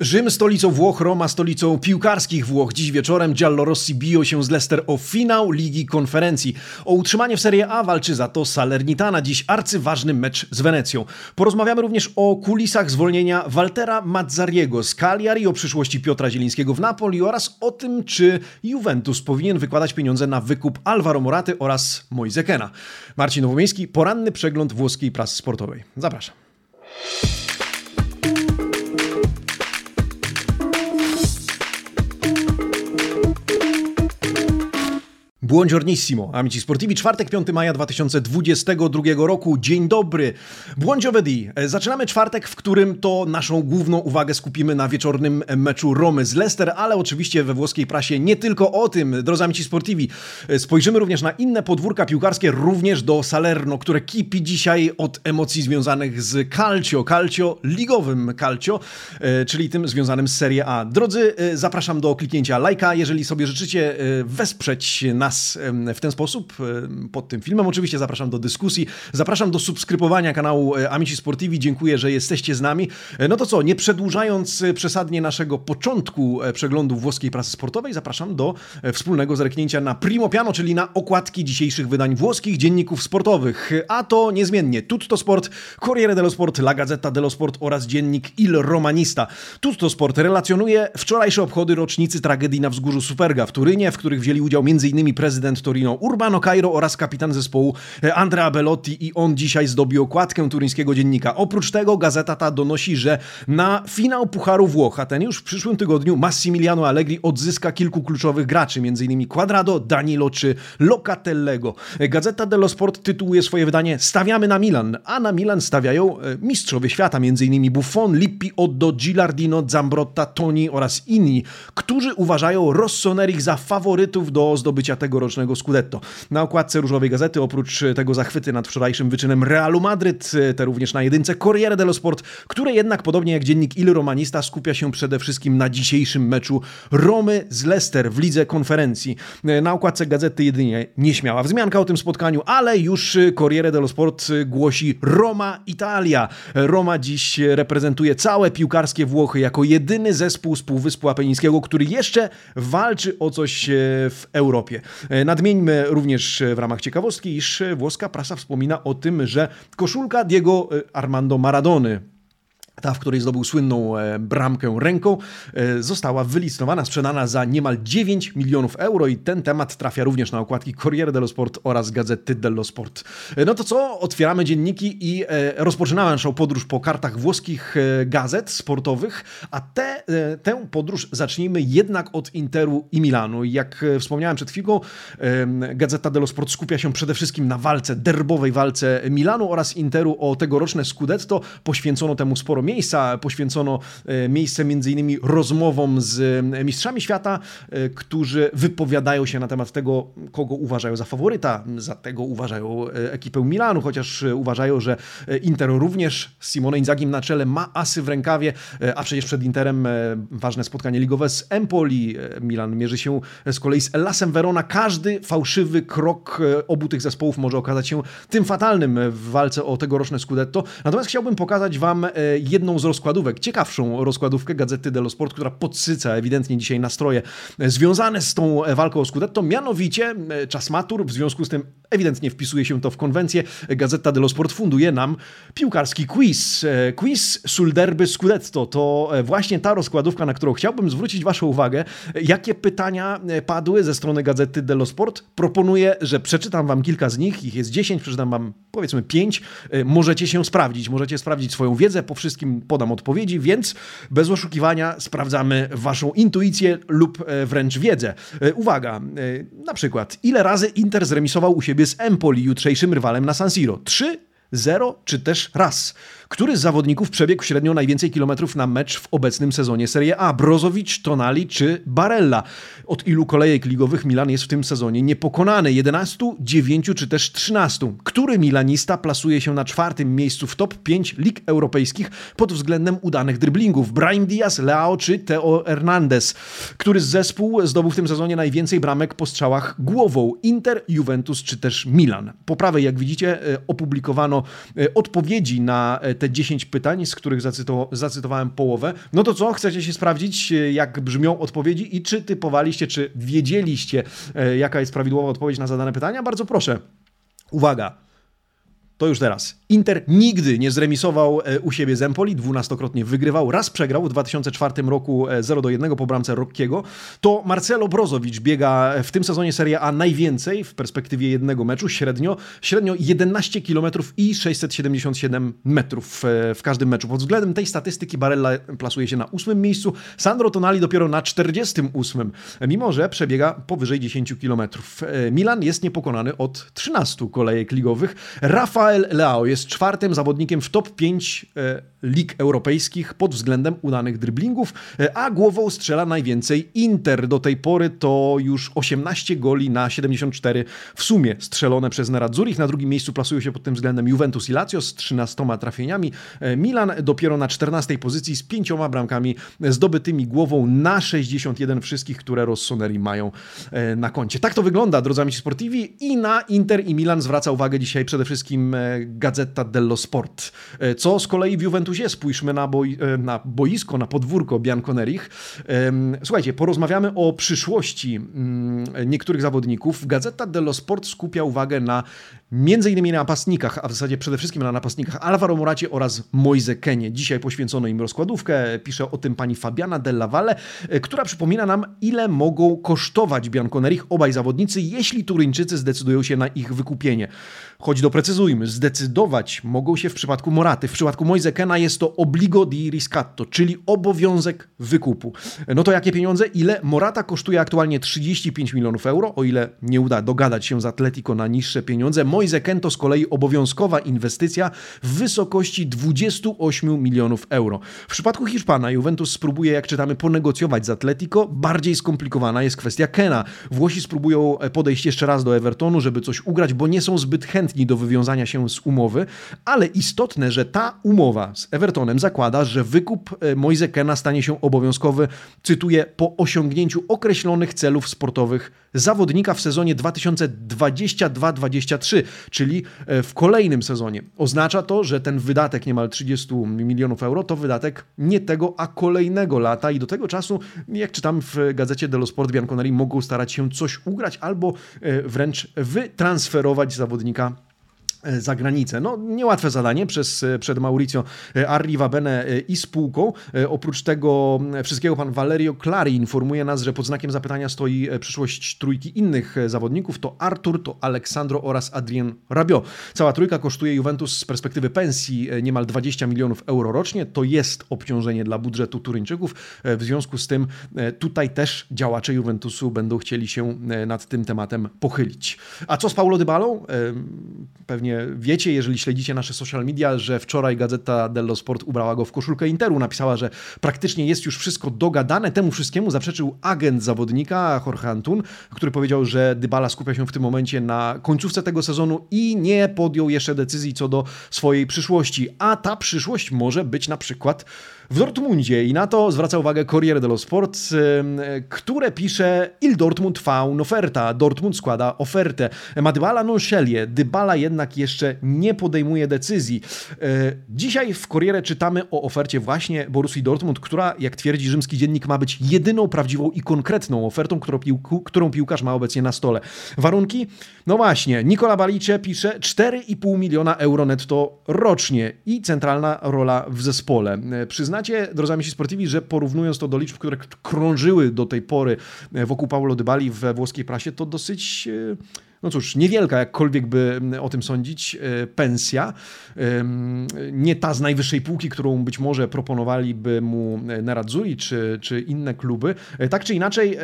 Rzym stolicą Włoch, Roma stolicą piłkarskich Włoch. Dziś wieczorem Giallorossi biją się z Leicester o finał Ligi Konferencji. O utrzymanie w Serie A walczy za to Salernitana. Dziś arcyważny mecz z Wenecją. Porozmawiamy również o kulisach zwolnienia Waltera Mazzariego z Cagliari, o przyszłości Piotra Zielińskiego w Napoli oraz o tym, czy Juventus powinien wykładać pieniądze na wykup Alvaro Moraty oraz Moise Kena. Marcin Nowomiejski, poranny przegląd włoskiej prasy sportowej. Zapraszam. Buongiornissimo, amici sportivi, czwartek 5 maja 2022 roku, dzień dobry. Buongiorno Zaczynamy czwartek, w którym to naszą główną uwagę skupimy na wieczornym meczu Romy z Leicester, ale oczywiście we włoskiej prasie nie tylko o tym, drodzy amici sportivi. Spojrzymy również na inne podwórka piłkarskie, również do Salerno, które kipi dzisiaj od emocji związanych z calcio, calcio ligowym calcio, e, czyli tym związanym z Serie A. Drodzy, e, zapraszam do kliknięcia lajka, jeżeli sobie życzycie e, wesprzeć nas w ten sposób pod tym filmem. Oczywiście zapraszam do dyskusji, zapraszam do subskrybowania kanału e, Amici Sportivi. Dziękuję, że jesteście z nami. E, no to co, nie przedłużając e, przesadnie naszego początku przeglądu włoskiej prasy sportowej, zapraszam do wspólnego zerknięcia na Primo Piano, czyli na okładki dzisiejszych wydań włoskich dzienników sportowych. A to niezmiennie Tutto Sport, Corriere dello Sport, La Gazzetta dello Sport oraz dziennik Il Romanista. Tutto Sport relacjonuje wczorajsze obchody rocznicy tragedii na wzgórzu Superga w Turynie, w których wzięli udział m.in prezydent Torino Urbano Cairo oraz kapitan zespołu e, Andrea Belotti i on dzisiaj zdobił okładkę turyńskiego dziennika. Oprócz tego gazeta ta donosi, że na finał Pucharu Włoch, a ten już w przyszłym tygodniu Massimiliano Allegri odzyska kilku kluczowych graczy, m.in. Quadrado, Danilo czy Locatellego. E, gazeta dello Sport tytułuje swoje wydanie Stawiamy na Milan, a na Milan stawiają e, mistrzowie świata, m.in. Buffon, Lippi, Oddo, Gilardino, Zambrotta, Toni oraz inni, którzy uważają Rossoneri za faworytów do zdobycia tego tegorocznego Scudetto. Na okładce różowej gazety, oprócz tego zachwyty nad wczorajszym wyczynem Realu Madryt, te również na jedynce Corriere dello Sport, które jednak podobnie jak dziennik Il Romanista skupia się przede wszystkim na dzisiejszym meczu Romy z Leicester w lidze konferencji. Na okładce gazety jedynie nieśmiała wzmianka o tym spotkaniu, ale już Corriere dello Sport głosi Roma Italia. Roma dziś reprezentuje całe piłkarskie Włochy jako jedyny zespół z Półwyspu Apenińskiego, który jeszcze walczy o coś w Europie. E, nadmieńmy również w ramach ciekawostki, iż włoska prasa wspomina o tym, że koszulka Diego e, Armando Maradony ta, w której zdobył słynną e, bramkę ręką, e, została wylistowana, sprzedana za niemal 9 milionów euro i ten temat trafia również na okładki Corriere dello Sport oraz Gazety dello Sport. E, no to co? Otwieramy dzienniki i rozpoczynamy naszą podróż po kartach włoskich gazet sportowych, a te, tę podróż zacznijmy jednak od Interu i Milanu. Jak wspomniałem przed chwilą, Gazeta dello Sport skupia się przede wszystkim na walce, derbowej walce Milanu oraz Interu o tegoroczne Scudetto. Poświęcono temu sporo miejsca, poświęcono e, miejsce między innymi rozmowom z e, mistrzami świata, e, którzy wypowiadają się na temat tego, kogo uważają za faworyta, za tego uważają ekipę Milanu, chociaż uważają, że Inter również z Simone Inzagim na czele ma asy w rękawie, a przecież przed Interem ważne spotkanie ligowe z Empoli. Milan mierzy się z kolei z Elasem Verona. Każdy fałszywy krok obu tych zespołów może okazać się tym fatalnym w walce o tegoroczne Scudetto. Natomiast chciałbym pokazać Wam jedną z rozkładówek, ciekawszą rozkładówkę Gazety dello Sport, która podsyca ewidentnie dzisiaj nastroje związane z tą walką o Scudetto, mianowicie e, czas matur, w związku z tym ewidentnie wpisuje się to w konwencję. Gazeta dello Sport funduje nam piłkarski quiz. E, quiz sul derby Scudetto to e, właśnie ta rozkładówka, na którą chciałbym zwrócić Waszą uwagę. Jakie pytania padły ze strony Gazety dello Sport? Proponuję, że przeczytam Wam kilka z nich, ich jest 10, przeczytam Wam powiedzmy 5. Możecie się sprawdzić, możecie sprawdzić swoją wiedzę po wszystkim podam odpowiedzi, więc bez oszukiwania sprawdzamy Waszą intuicję lub e, wręcz wiedzę. E, uwaga, e, na przykład, ile razy Inter zremisował u siebie z Empoli, jutrzejszym rywalem na San Siro? Trzy, zero czy też raz? Który z zawodników przebiegł średnio najwięcej kilometrów na mecz w obecnym sezonie Serie A? Brozowicz, Tonali czy Barella? Od ilu kolejek ligowych Milan jest w tym sezonie niepokonany? 11, 9 czy też 13? Który milanista plasuje się na czwartym miejscu w top 5 lig europejskich pod względem udanych driblingów? Brahim Diaz, Leao czy Teo Hernandez? Który z zespół zdobył w tym sezonie najwięcej bramek po strzałach głową? Inter, Juventus czy też Milan? Po prawej, jak widzicie, e, opublikowano dostarczono odpowiedzi na te 10 pytań, z których zacytowałem połowę. No to co, chcecie się sprawdzić, jak brzmią odpowiedzi i czy typowaliście, czy wiedzieliście, jaka jest prawidłowa odpowiedź na zadane pytania? Bardzo proszę. Uwaga, to już teraz. Inter nigdy nie zremisował e, u siebie z Empoli, dwunastokrotnie wygrywał, raz przegrał w 2004 roku 0 e, do 1 po bramce Rockiego. To Marcelo Brozowicz biega w tym sezonie Serie A najwięcej w perspektywie jednego meczu, średnio, średnio 11 km i 677 metrów e, w każdym meczu. Pod względem tej statystyki Barella plasuje się na ósmym miejscu, Sandro Tonali dopiero na 48, mimo że przebiega powyżej 10 km. Milan jest niepokonany od 13 kolejek ligowych. Rafael Leao jest czwartym zawodnikiem w top 5 e, lig europejskich pod względem udanych driblingów, e, a głową strzela najwięcej Inter. Do tej pory to już 18 goli na 74 w sumie strzelone przez Nerazzurich. Na drugim miejscu plasują się pod tym względem Juventus i Lazio z 13 trafieniami. E, Milan dopiero na 14 pozycji z pięcioma bramkami zdobytymi głową na 61 wszystkich, które Rossoneri mają na koncie. Tak to wygląda, drodzy amici sportivi i na Inter i Milan zwraca uwagę dzisiaj przede wszystkim Gazeta dello Sport. E, co z kolei w Juventusie? Spójrzmy na, boi, e, na boisko, na podwórko Bianconerich. Słuchajcie, porozmawiamy o przyszłości mm, niektórych zawodników. Gazeta dello Sport skupia uwagę na między innymi na napastnikach, a w zasadzie przede wszystkim na napastnikach Alvaro Moracie oraz Moise Kenie. Dzisiaj poświęcono im rozkładówkę. Pisze o tym pani Fabiana Della Valle, e, która przypomina nam, ile mogą kosztować Bianconerich obaj zawodnicy, jeśli Turyńczycy zdecydują się na ich wykupienie. Choć doprecyzujmy, zdecydować mogą się w przypadku Moraty. W przypadku Moise Kena jest to obligo di riscatto, czyli obowiązek wykupu. No to jakie pieniądze? Ile? Morata kosztuje aktualnie 35 milionów euro, o ile nie uda dogadać się z Atletico na niższe pieniądze. Ken to z kolei obowiązkowa inwestycja w wysokości 28 milionów euro. W przypadku Hiszpana Juventus spróbuje, jak czytamy, ponegocjować z Atletico. Bardziej skomplikowana jest kwestia Kena. Włosi spróbują podejść jeszcze raz do Evertonu, żeby coś ugrać, bo nie są zbyt chętni do wywiązania się z umowy, ale istotne, że ta umowa z Evertonem zakłada, że wykup e, Moise Kena stanie się obowiązkowy, cytuję, po osiągnięciu określonych celów sportowych zawodnika w sezonie 2022-2023, czyli e, w kolejnym sezonie. Oznacza to, że ten wydatek niemal 30 milionów euro to wydatek nie tego, a kolejnego lata i do tego czasu, jak czytam w gazecie dello Sport, Bianconeri mogą starać się coś ugrać albo e, wręcz wytransferować zawodnika za granicę. No, niełatwe zadanie przez, e, przed Mauricio e, Arrivabene i spółką. Oprócz tego wszystkiego pan Valerio Clari informuje nas, że pod znakiem zapytania stoi przyszłość trójki innych zawodników. To Artur, to Aleksandro oraz Adrien Rabiot. Cała trójka kosztuje Juventus z perspektywy pensji niemal 20 milionów euro rocznie. To jest obciążenie dla budżetu Turyńczyków. W związku z tym tutaj też działacze Juventusu będą chcieli się nad tym tematem pochylić. A co z Paulo Dybalą? Pewnie wiecie, jeżeli śledzicie nasze social media, że wczoraj Gazeta dello Sport ubrała go w koszulkę Interu. Napisała, że praktycznie jest już wszystko dogadane. Temu wszystkiemu zaprzeczył agent zawodnika Jorge Antun, który powiedział, że Dybala skupia się w tym momencie na końcówce tego sezonu i nie podjął jeszcze decyzji co do swojej przyszłości. A ta przyszłość może być na przykład w Dortmundzie i na to zwraca uwagę Corriere dello Sport, które pisze Il Dortmund fa un'offerta. Dortmund składa ofertę. Ma Dybala non. Dybala jednak jeszcze nie podejmuje decyzji. E, dzisiaj w Corriere czytamy o ofercie właśnie Borussii Dortmund, która, jak twierdzi rzymski dziennik, ma być jedyną prawdziwą i konkretną ofertą, którą, piłku, którą piłkarz ma obecnie na stole. Warunki? No właśnie, Nikola Balicze pisze 4,5 miliona euro netto rocznie i centralna rola w zespole. E, przyzna przyznacie, drodzy amici sportivi, że porównując to do liczb, które krążyły do tej pory e, wokół Paulo Dybali we włoskiej prasie, to dosyć no cóż, niewielka, jakkolwiek by o tym sądzić, e, pensja. Nie ta z najwyższej półki, którą być może proponowaliby mu Nerazzurri czy, czy inne kluby. Tak czy inaczej,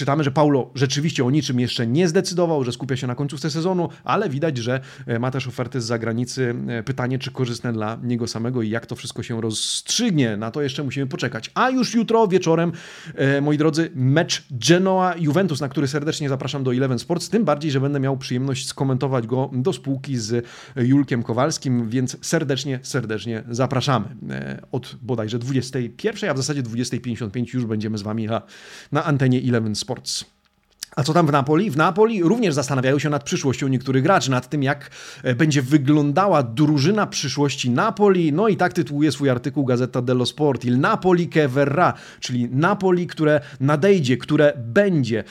Czytamy, że Paulo rzeczywiście o niczym jeszcze nie zdecydował, że skupia się na końcówce sezonu, ale widać, że e, ma też oferty z zagranicy. E, pytanie, czy korzystne dla niego samego i jak to wszystko się rozstrzygnie. Na to jeszcze musimy poczekać. A już jutro wieczorem, e, moi drodzy, mecz Genoa-Juventus, na który serdecznie zapraszam do Eleven Sports, tym bardziej, że będę miał przyjemność skomentować go do spółki z Julkiem Kowalskim, więc serdecznie, serdecznie zapraszamy. Od bodajże 21, a w zasadzie 20.55 już będziemy z Wami na, na antenie Eleven Sports. Esportes. A co tam w Napoli? W Napoli również zastanawiają się nad przyszłością niektórych graczy, nad tym, jak e, będzie wyglądała drużyna przyszłości Napoli. No i tak tytułuje swój artykuł Gazeta dello Sport. Il Napoli che verrà, czyli Napoli, które nadejdzie, które będzie.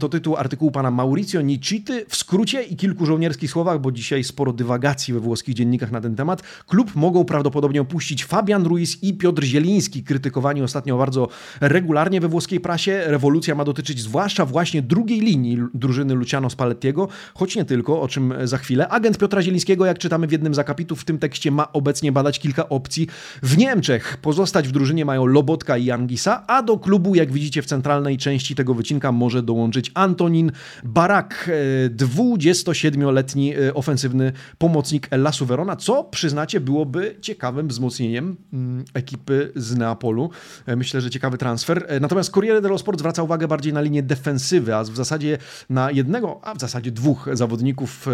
To tytuł artykułu pana Mauricio Nicity. W skrócie i kilku żołnierskich słowach, bo dzisiaj sporo dywagacji we włoskich dziennikach na ten temat. Klub mogą prawdopodobnie opuścić Fabian Ruiz i Piotr Zieliński, krytykowani ostatnio bardzo regularnie we włoskiej prasie. Rewolucja ma dotyczyć zwłaszcza właśnie właśnie drugiej linii drużyny Luciano Spallettiego, choć nie tylko, o czym za chwilę. Agent Piotra Zielińskiego, jak czytamy w jednym z akapitów w tym tekście, ma obecnie badać kilka opcji. W Niemczech pozostać w drużynie mają Lobotka i Angisa, a do klubu, jak widzicie w centralnej części tego wycinka, może dołączyć Antonin Barak, 27-letni e, ofensywny pomocnik Lasu Verona, co przyznacie byłoby ciekawym wzmocnieniem mm, ekipy z Neapolu. E, myślę, że ciekawy transfer. E, natomiast Corriere dello Sport zwraca uwagę bardziej na linię defensywną ofensywy, a w zasadzie na jednego, a w zasadzie dwóch zawodników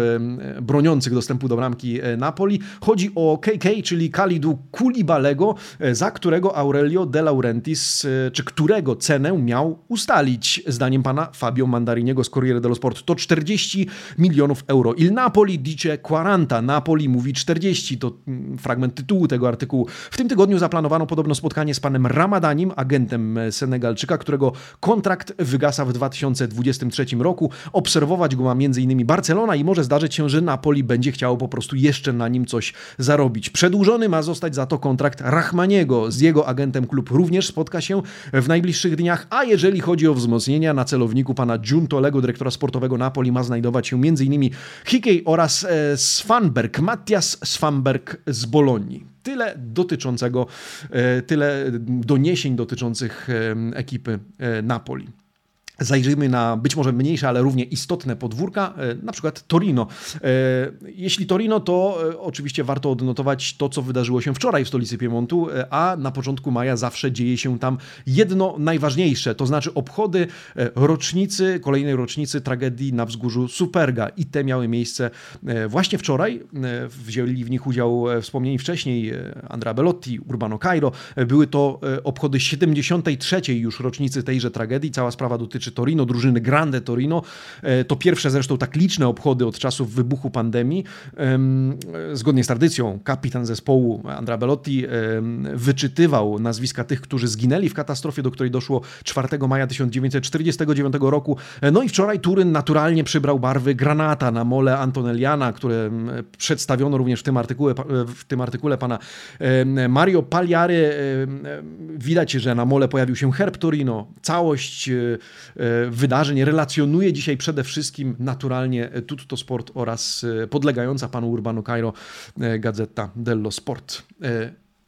broniących dostępu do bramki e, Napoli. Chodzi o KK, czyli Kalidu Kulibalego, e, za którego Aurelio De Laurentiis, e, czy którego cenę miał ustalić, zdaniem pana Fabio Mandariniego z Corriere dello Sport. To 40 milionów euro. Il Napoli dice 40, Napoli mówi 40, to mm, fragment tytułu tego artykułu. W tym tygodniu zaplanowano podobno spotkanie z panem Ramadanim, agentem Senegalczyka, którego kontrakt wygasa w 2000 2023 roku. Obserwować go ma m.in. Barcelona i może zdarzyć się, że Napoli będzie chciało po prostu jeszcze na nim coś zarobić. Przedłużony ma zostać za to kontrakt Rachmaniego. Z jego agentem klub również spotka się w najbliższych dniach, a jeżeli chodzi o wzmocnienia na celowniku pana Giuntolego, dyrektora sportowego Napoli, ma znajdować się m.in. Hickey oraz e, Svanberg, Mattias Svanberg z Bolonii. Tyle dotyczącego, e, tyle doniesień dotyczących e, ekipy Napoli. Zajrzyjmy na być może mniejsze, ale równie istotne podwórka, e, na przykład Torino. E, jeśli Torino, to e, oczywiście warto odnotować to, co wydarzyło się wczoraj w stolicy Piemontu, a na początku maja zawsze dzieje się tam jedno najważniejsze, to znaczy obchody rocznicy, kolejnej rocznicy tragedii na wzgórzu Superga. I te miały miejsce właśnie wczoraj. Wzięli w nich udział wspomnieni wcześniej Andrea Bellotti, Urbano Cairo. Były to obchody 73. już rocznicy tejże tragedii. Cała sprawa dotyczy czy Torino, drużyny Grande Torino. E, to pierwsze zresztą tak liczne obchody od czasów wybuchu pandemii. Zgodnie z tradycją, kapitan zespołu Andrea Bellotti wyczytywał nazwiska tych, którzy zginęli w katastrofie, do której doszło 4 maja 1949 roku. E, no i wczoraj Turyn naturalnie przybrał barwy granata na mole Antonelliana, które przedstawiono również w tym artykule, w tym artykule pana Mario Pagliary. Widać, że na mole pojawił się herb Torino. Całość E, wydarzeń relacjonuje dzisiaj przede wszystkim naturalnie Tutto Sport oraz e, podlegająca panu Urbano Cairo e, Gazeta dello Sport.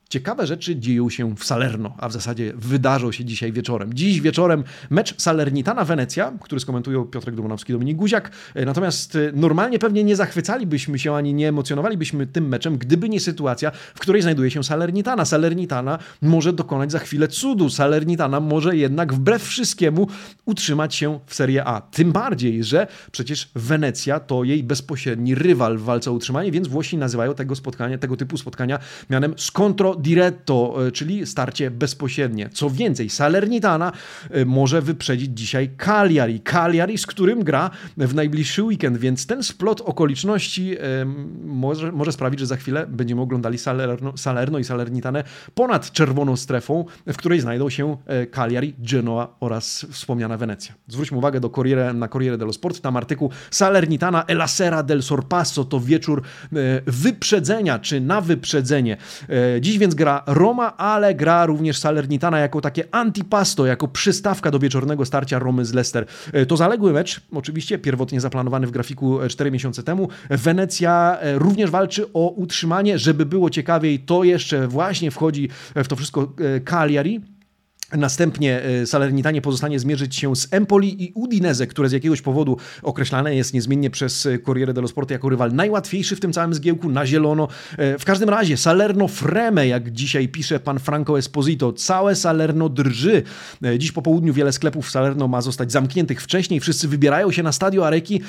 Ciekawe rzeczy dzieją się w Salerno, a w zasadzie wydarzą się dzisiaj wieczorem. Dziś wieczorem mecz Salernitana-Wenecja, który skomentują Piotrek Dumanowski, Dominik Guziak. E, natomiast e, normalnie pewnie nie zachwycalibyśmy się ani nie emocjonowalibyśmy tym meczem, gdyby nie sytuacja, w której znajduje się Salernitana. Salernitana może dokonać za chwilę cudu. Salernitana może jednak wbrew wszystkiemu utrzymać się w Serie A. Tym bardziej, że przecież Wenecja to jej bezpośredni rywal w walce o utrzymanie, więc Włosi nazywają tego spotkania, tego typu spotkania mianem scontro diretto, e, czyli starcie bezpośrednie. Co więcej, Salernitana e, może wyprzedzić dzisiaj Cagliari. Cagliari, z którym gra w najbliższy weekend, więc ten splot okoliczności e, może, może sprawić, że za chwilę będziemy oglądali Salerno, Salerno i Salernitanę ponad czerwoną strefą, w której znajdą się Cagliari, Genoa oraz wspomniana Wenecja. Zwróćmy uwagę do Corriere, na Corriere dello Sport, tam artykuł Salernitana e la sera del sorpasso to wieczór wyprzedzenia, czy na wyprzedzenie. Dziś więc więc gra Roma, ale gra również Salernitana jako takie antipasto, jako przystawka do wieczornego starcia Romy z Leicester. E, to zaległy mecz, oczywiście pierwotnie zaplanowany w grafiku 4 miesiące temu. Wenecja e, również walczy o utrzymanie, żeby było ciekawiej, to jeszcze właśnie wchodzi w to wszystko e, Cagliari. Następnie e, Salernitanie pozostanie zmierzyć się z Empoli i Udinese, które z jakiegoś powodu określane jest niezmiennie przez e, Corriere dello Sport jako rywal najłatwiejszy w tym całym zgiełku, na zielono. E, w każdym razie Salerno Freme, jak dzisiaj pisze pan Franco Esposito, całe Salerno drży. Dziś po południu wiele sklepów w Salerno ma zostać zamkniętych wcześniej, wszyscy wybierają się na stadio Areki.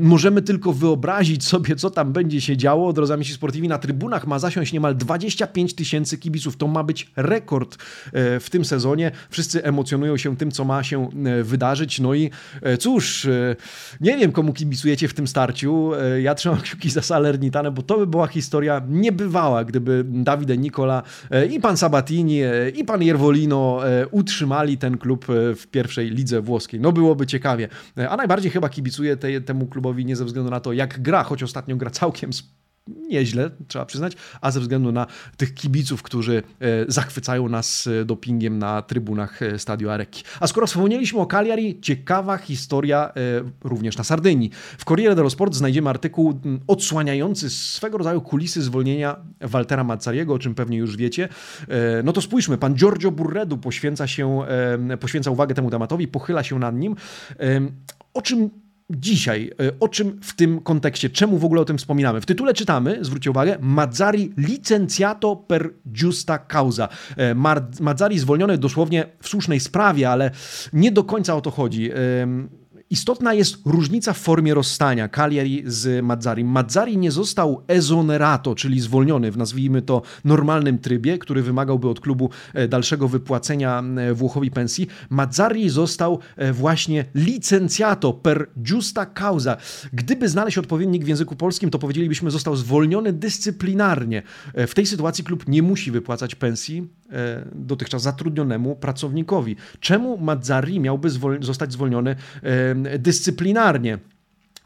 Możemy tylko wyobrazić sobie, co tam będzie się działo. Drodzy amici sportivi, na trybunach ma zasiąść niemal 25 tysięcy kibiców. To ma być rekord w tym sezonie. Wszyscy emocjonują się tym, co ma się wydarzyć. No i cóż, nie wiem, komu kibicujecie w tym starciu. Ja trzymam kciuki za Salernitane, bo to by była historia niebywała, gdyby Dawid Nicola i pan Sabatini i pan Jervolino utrzymali ten klub w pierwszej lidze włoskiej. No byłoby ciekawie. A najbardziej chyba kibicuję te, temu klubowi nie ze względu na to, jak gra, choć ostatnio gra całkiem nieźle, trzeba przyznać, a ze względu na tych kibiców, którzy e, zachwycają nas e, dopingiem na trybunach e, Stadio Arecchi. A skoro wspomnieliśmy o Cagliari, ciekawa historia również na Sardynii. W Corriere dello Sport znajdziemy artykuł odsłaniający swego rodzaju kulisy zwolnienia Waltera Mazzariego, o czym pewnie już wiecie. No to spójrzmy, pan Giorgio Burredu poświęca się, poświęca uwagę temu tematowi, pochyla się nad nim. O czym Dzisiaj, e, o czym w tym kontekście, czemu w ogóle o tym wspominamy? W tytule czytamy, zwróćcie uwagę, Mazzari licenciato per giusta causa. E, Mazzari zwolniony dosłownie w słusznej sprawie, ale nie do końca o to chodzi. Istotna jest różnica w formie rozstania Cagliari z Mazzari. Mazzari nie został esonerato, czyli zwolniony w nazwijmy to normalnym trybie, który wymagałby od klubu e, dalszego wypłacenia e, Włochowi pensji. Mazzari został e, właśnie licenciato per giusta causa. Gdyby znaleźć odpowiednik w języku polskim, to powiedzielibyśmy został zwolniony dyscyplinarnie. W tej sytuacji klub nie musi wypłacać pensji dotychczas zatrudnionemu pracownikowi. Czemu Mazzari miałby zostać zwolniony dyscyplinarnie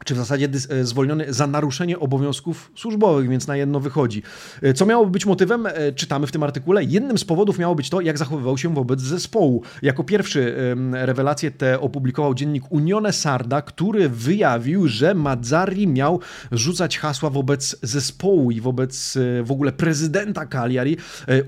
czy w zasadzie e, zwolniony za naruszenie obowiązków służbowych, więc na jedno wychodzi. E, co miało być motywem? E, czytamy w tym artykule. Jednym z powodów miało być to, jak zachowywał się wobec zespołu. Jako pierwszy rewelację te opublikował dziennik Unione Sarda, który wyjawił, że Mazzari miał rzucać hasła wobec zespołu i wobec w ogóle prezydenta Cagliari,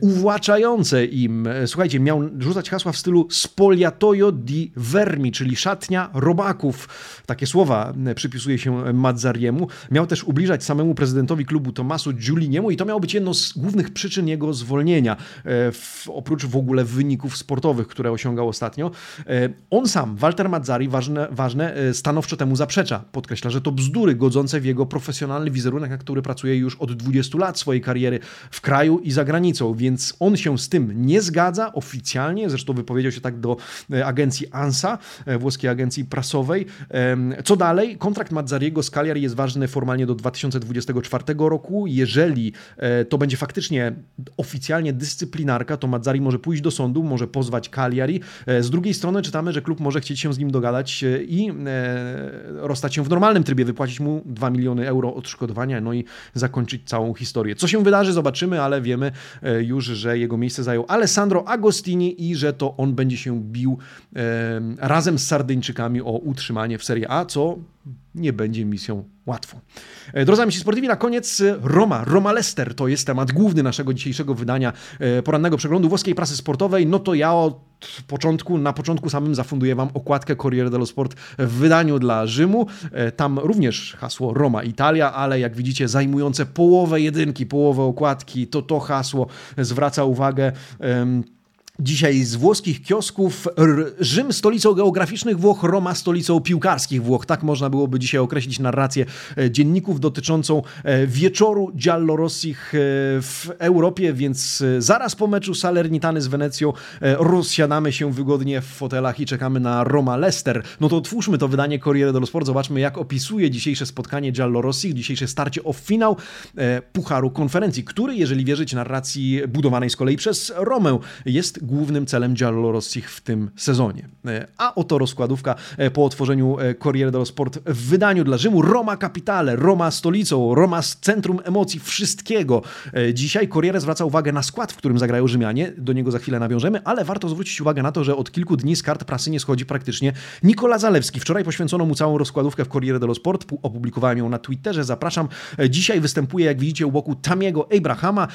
uwłaczające im. Słuchajcie, miał rzucać hasła w stylu spoliatoio di vermi, czyli szatnia robaków. Takie słowa przypisuje przypisuje się Mazzariemu. Miał też ubliżać samemu prezydentowi klubu Tomasu Giuliniemu i to miało być jedno z głównych przyczyn jego zwolnienia, e, oprócz w ogóle wyników sportowych, które osiągał ostatnio. E, on sam, Walter Mazzari, ważne, ważne e, stanowczo temu zaprzecza. Podkreśla, że to bzdury godzące w jego profesjonalny wizerunek, na który pracuje już od 20 lat swojej kariery w kraju i za granicą, więc on się z tym nie zgadza oficjalnie, zresztą wypowiedział się tak do agencji ANSA, włoskiej agencji prasowej. Co dalej? Kontrakt kontrakt Mazzariego z Cagliari jest ważny formalnie do 2024 roku. Jeżeli e, to będzie faktycznie oficjalnie dyscyplinarka, to Mazzari może pójść do sądu, może pozwać Cagliari. E, z drugiej strony czytamy, że klub może chcieć się z nim dogadać e, i rozstać się w normalnym trybie, wypłacić mu 2 miliony euro odszkodowania, no i zakończyć całą historię. Co się wydarzy, zobaczymy, ale wiemy już, że jego miejsce zajął Alessandro Agostini i że to on będzie się bił razem z Sardyńczykami o utrzymanie w Serie A, co nie będzie misją łatwą. E, drodzy amici sportivi, na koniec e, Roma. Roma Leicester to jest temat główny naszego dzisiejszego wydania e, porannego przeglądu włoskiej prasy sportowej. No to ja od początku, na początku samym zafunduję Wam okładkę Corriere dello Sport w wydaniu dla Rzymu. Tam również hasło Roma Italia, ale jak widzicie zajmujące połowę jedynki, połowę okładki, to to hasło zwraca uwagę Dzisiaj z włoskich kiosków Rzym stolicą geograficznych Włoch, Roma stolicą piłkarskich Włoch. Tak można byłoby dzisiaj określić narrację e, dzienników dotyczącą e, wieczoru Giallorossich e, w Europie, więc zaraz po meczu Salernitany z Wenecją rozsiadamy się wygodnie w fotelach i czekamy na Roma Leicester. No to otwórzmy to wydanie Corriere dello Sport, zobaczmy jak opisuje dzisiejsze spotkanie Giallorossich, dzisiejsze starcie o finał Pucharu Konferencji, który, jeżeli wierzyć narracji budowanej z kolei przez Romę, jest głównym celem Giallorossich w tym sezonie. E, a oto rozkładówka e, po otworzeniu e, Corriere dello Sport w wydaniu dla Rzymu. Roma Capitale, Roma stolicą, Roma z centrum emocji wszystkiego. Dzisiaj Corriere zwraca uwagę na skład, w którym zagrają Rzymianie. Do niego za chwilę nawiążemy, ale warto zwrócić uwagę na to, że od kilku dni z kart prasy nie schodzi praktycznie Nikola Zalewski. Wczoraj poświęcono mu całą rozkładówkę w Corriere dello Sport. Opublikowałem ją na Twitterze. Zapraszam. Dzisiaj występuje, jak widzicie, u boku Tamiego Abrahama.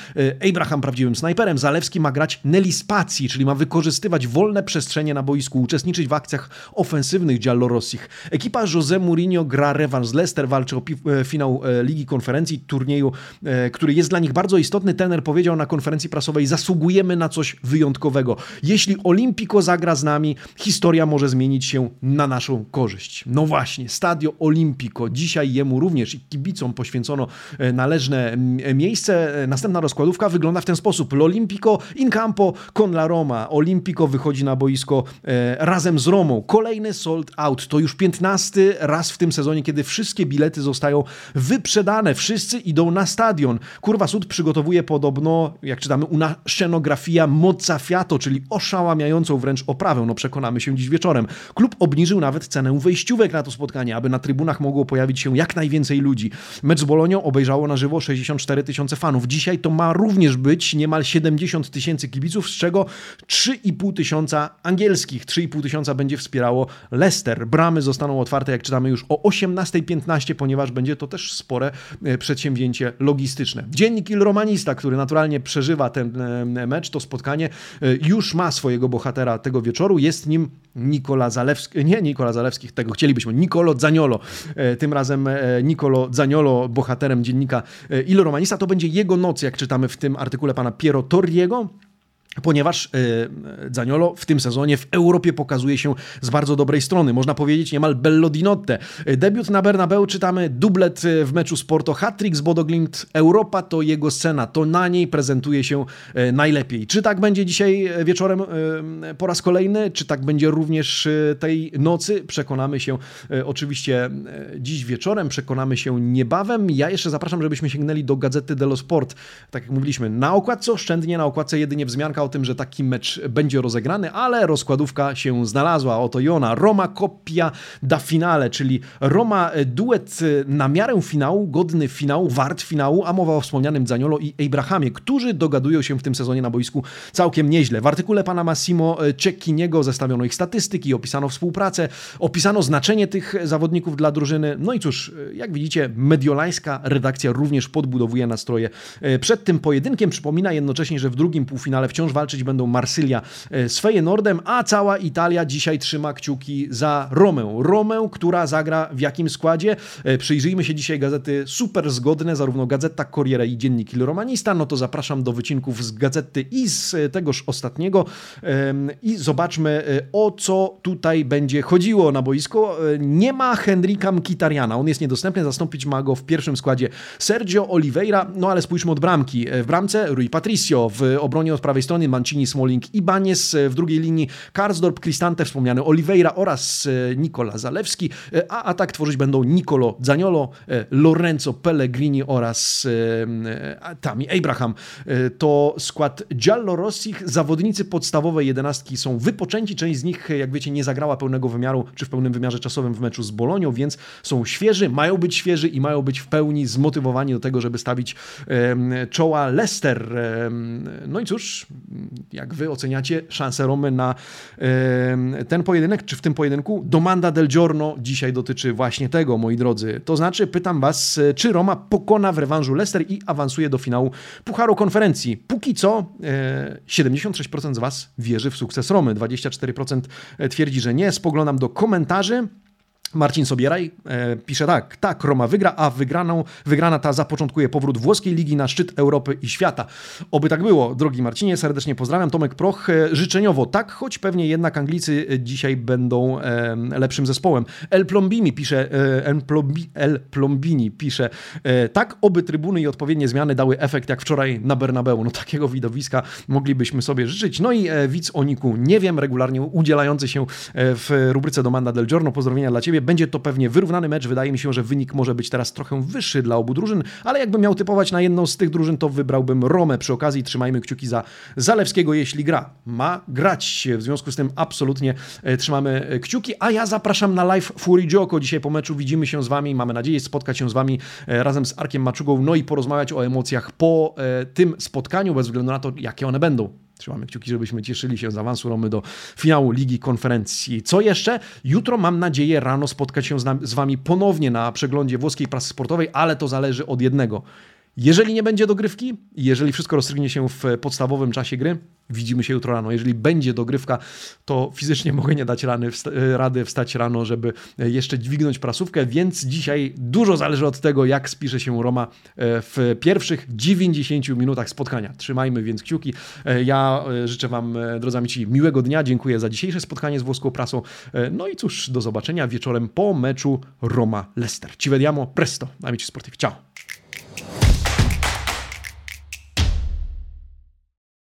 Abraham prawdziwym snajperem. Zalewski ma grać Nelly Spacji czyli ma wykorzystywać wolne przestrzenie na boisku, uczestniczyć w akcjach ofensywnych Giallorossich. Ekipa Jose Mourinho gra rewanż z Leicester, walczy o e, finał e, Ligi Konferencji, turnieju, e, który jest dla nich bardzo istotny. Tener powiedział na konferencji prasowej, zasługujemy na coś wyjątkowego. Jeśli Olimpico zagra z nami, historia może zmienić się na naszą korzyść. No właśnie, Stadio Olimpico. Dzisiaj jemu również i kibicom poświęcono należne miejsce. Następna rozkładówka wygląda w ten sposób. L'Olimpico in campo con la Roma, Olimpico wychodzi na boisko e, razem z Romą. Kolejny sold out. To już 15 raz w tym sezonie, kiedy wszystkie bilety zostają wyprzedane. Wszyscy idą na stadion. Kurwa Sud przygotowuje podobno, jak czytamy, una scenografia mozzafiato, czyli oszałamiającą wręcz oprawę. No przekonamy się dziś wieczorem. Klub obniżył nawet cenę wejściówek na to spotkanie, aby na trybunach mogło pojawić się jak najwięcej ludzi. Mecz z Bolonią obejrzało na żywo 64 tysiące fanów. Dzisiaj to ma również być niemal 70 tysięcy kibiców, z czego 3,5 tysiąca angielskich. 3,5 tysiąca będzie wspierało Leicester. Bramy zostaną otwarte, jak czytamy, już o 18.15, ponieważ będzie to też spore e, przedsięwzięcie logistyczne. Dziennik Il Romanista, który naturalnie przeżywa ten e, mecz, to spotkanie, e, już ma swojego bohatera tego wieczoru. Jest nim Nikola Zalewski, nie Nikola Zalewskich, tego chcielibyśmy, Nicolo Zaniolo. Tym razem Nicolo Zaniolo, bohaterem dziennika Il Romanista. To będzie jego noc, jak czytamy w tym artykule pana Piero Torriego ponieważ yy, Zaniolo w tym sezonie w Europie pokazuje się z bardzo dobrej strony. Można powiedzieć niemal bello di notte. Debiut na Bernabeu czytamy dublet e, w meczu z Porto, hat-trick z Bodoglimt. Europa to jego scena, to na niej prezentuje się yy, najlepiej. Czy tak będzie dzisiaj wieczorem po raz kolejny, czy tak będzie również tej nocy? Przekonamy się oczywiście dziś wieczorem, przekonamy się niebawem. Ja jeszcze zapraszam, żebyśmy sięgnęli do Gazety dello Sport. Tak jak mówiliśmy, na okładce oszczędnie, na okładce jedynie wzmianka o tym, że taki mecz będzie rozegrany, ale rozkładówka się znalazła. Oto i ona. Roma kopia da finale, czyli Roma e, duet e, na miarę finału, godny finału, wart finału, a mowa o wspomnianym Zaniolo i Abrahamie, którzy dogadują się w tym sezonie na boisku całkiem nieźle. W artykule pana Massimo e, Cecchiniego zestawiono ich statystyki, opisano współpracę, opisano znaczenie tych zawodników dla drużyny. No i cóż, jak widzicie, mediolańska redakcja również podbudowuje nastroje przed tym pojedynkiem. Przypomina jednocześnie, że w drugim półfinale wciąż walczyć będą Marsylia e, z Feyenoordem, a cała Italia dzisiaj trzyma kciuki za Romę. Romę, która zagra w jakim składzie? E, przyjrzyjmy się dzisiaj gazety super zgodne, zarówno Gazeta Corriere i Dziennik Il Romanista, no to zapraszam do wycinków z gazety i z e, tegoż ostatniego i zobaczmy o co tutaj będzie chodziło na boisko. Nie ma Henrika Mkitariana, on jest niedostępny, zastąpić ma go w pierwszym składzie Sergio Oliveira, no ale spójrzmy od bramki. W bramce Rui Patricio, w obronie od prawej strony Mancini, Smalling, e, w drugiej linii Karsdorp, Cristante, wspomniany Oliveira oraz e, Nikola Zalewski, e, a atak tworzyć będą Nicolo Zaniolo, Lorenzo Pellegrini oraz Tami Abraham. To skład Giallorossich. Zawodnicy podstawowej jedenastki są wypoczęci. Część z nich, jak wiecie, nie zagrała pełnego wymiaru, czy w pełnym wymiarze czasowym w meczu z Bolonią, więc są świeży, mają być świeży i mają być w pełni zmotywowani do tego, żeby stawić czoła Leicester. No i cóż, jak wy oceniacie szansę Romy na ten pojedynek, czy w tym pojedynku? Domanda del Giorno dzisiaj dotyczy właśnie tego, moi drodzy. To znaczy, pytam was, czy Roma pokona w rewanżu Leicester i awansuje do finału Pucharu Konferencji. Póki co 76% z was wierzy w sukces Romy, 24% twierdzi, że nie. Spoglądam do komentarzy. Marcin Sobieraj e, pisze tak, tak, Roma wygra, a wygraną, wygrana ta zapoczątkuje powrót włoskiej ligi na szczyt Europy i świata. Oby tak było, drogi Marcinie, serdecznie pozdrawiam. Tomek Proch, e, życzeniowo tak, choć pewnie jednak Anglicy dzisiaj będą e, lepszym zespołem. El Plombini pisze, e, El, Plombi, El Plombini pisze, e, tak, oby trybuny i odpowiednie zmiany dały efekt jak wczoraj na Bernabeu. No takiego widowiska moglibyśmy sobie życzyć. No i e, widz Oniku, nie wiem, regularnie udzielający się e, w rubryce Domanda del Giorno, pozdrowienia dla Ciebie, będzie to pewnie wyrównany mecz. Wydaje mi się, że wynik może być teraz trochę wyższy dla obu drużyn, ale jakbym miał typować na jedną z tych drużyn, to wybrałbym Romę. Przy okazji trzymajmy kciuki za Zalewskiego, jeśli gra. Ma grać. W związku z tym absolutnie e, trzymamy e, kciuki, a ja zapraszam na live Fury Joko. Dzisiaj po meczu widzimy się z Wami. Mamy nadzieję spotkać się z Wami e, razem z Arkiem Maczugą, no i porozmawiać o emocjach po tym spotkaniu, bez względu na to, jakie one będą. Trzymamy kciuki, żebyśmy cieszyli się z awansu Romy do finału Ligi Konferencji. Co jeszcze? Jutro mam nadzieję rano spotkać się z, z Wami ponownie na przeglądzie włoskiej prasy sportowej, ale to zależy od jednego. Jeżeli nie będzie dogrywki, jeżeli wszystko rozstrzygnie się w podstawowym czasie gry, widzimy się jutro rano. Jeżeli będzie dogrywka, to fizycznie mogę nie dać rany, wsta rady wstać rano, żeby jeszcze dźwignąć prasówkę, więc dzisiaj dużo zależy od tego, jak spisze się Roma e, w pierwszych 90 minutach spotkania. Trzymajmy więc kciuki. E, ja e, życzę Wam, drodzy amici, miłego dnia. Dziękuję za dzisiejsze spotkanie z włoską prasą. No i cóż, do zobaczenia wieczorem po meczu Roma-Leicester. Ci vediamo presto, amici sportivi. Ciao!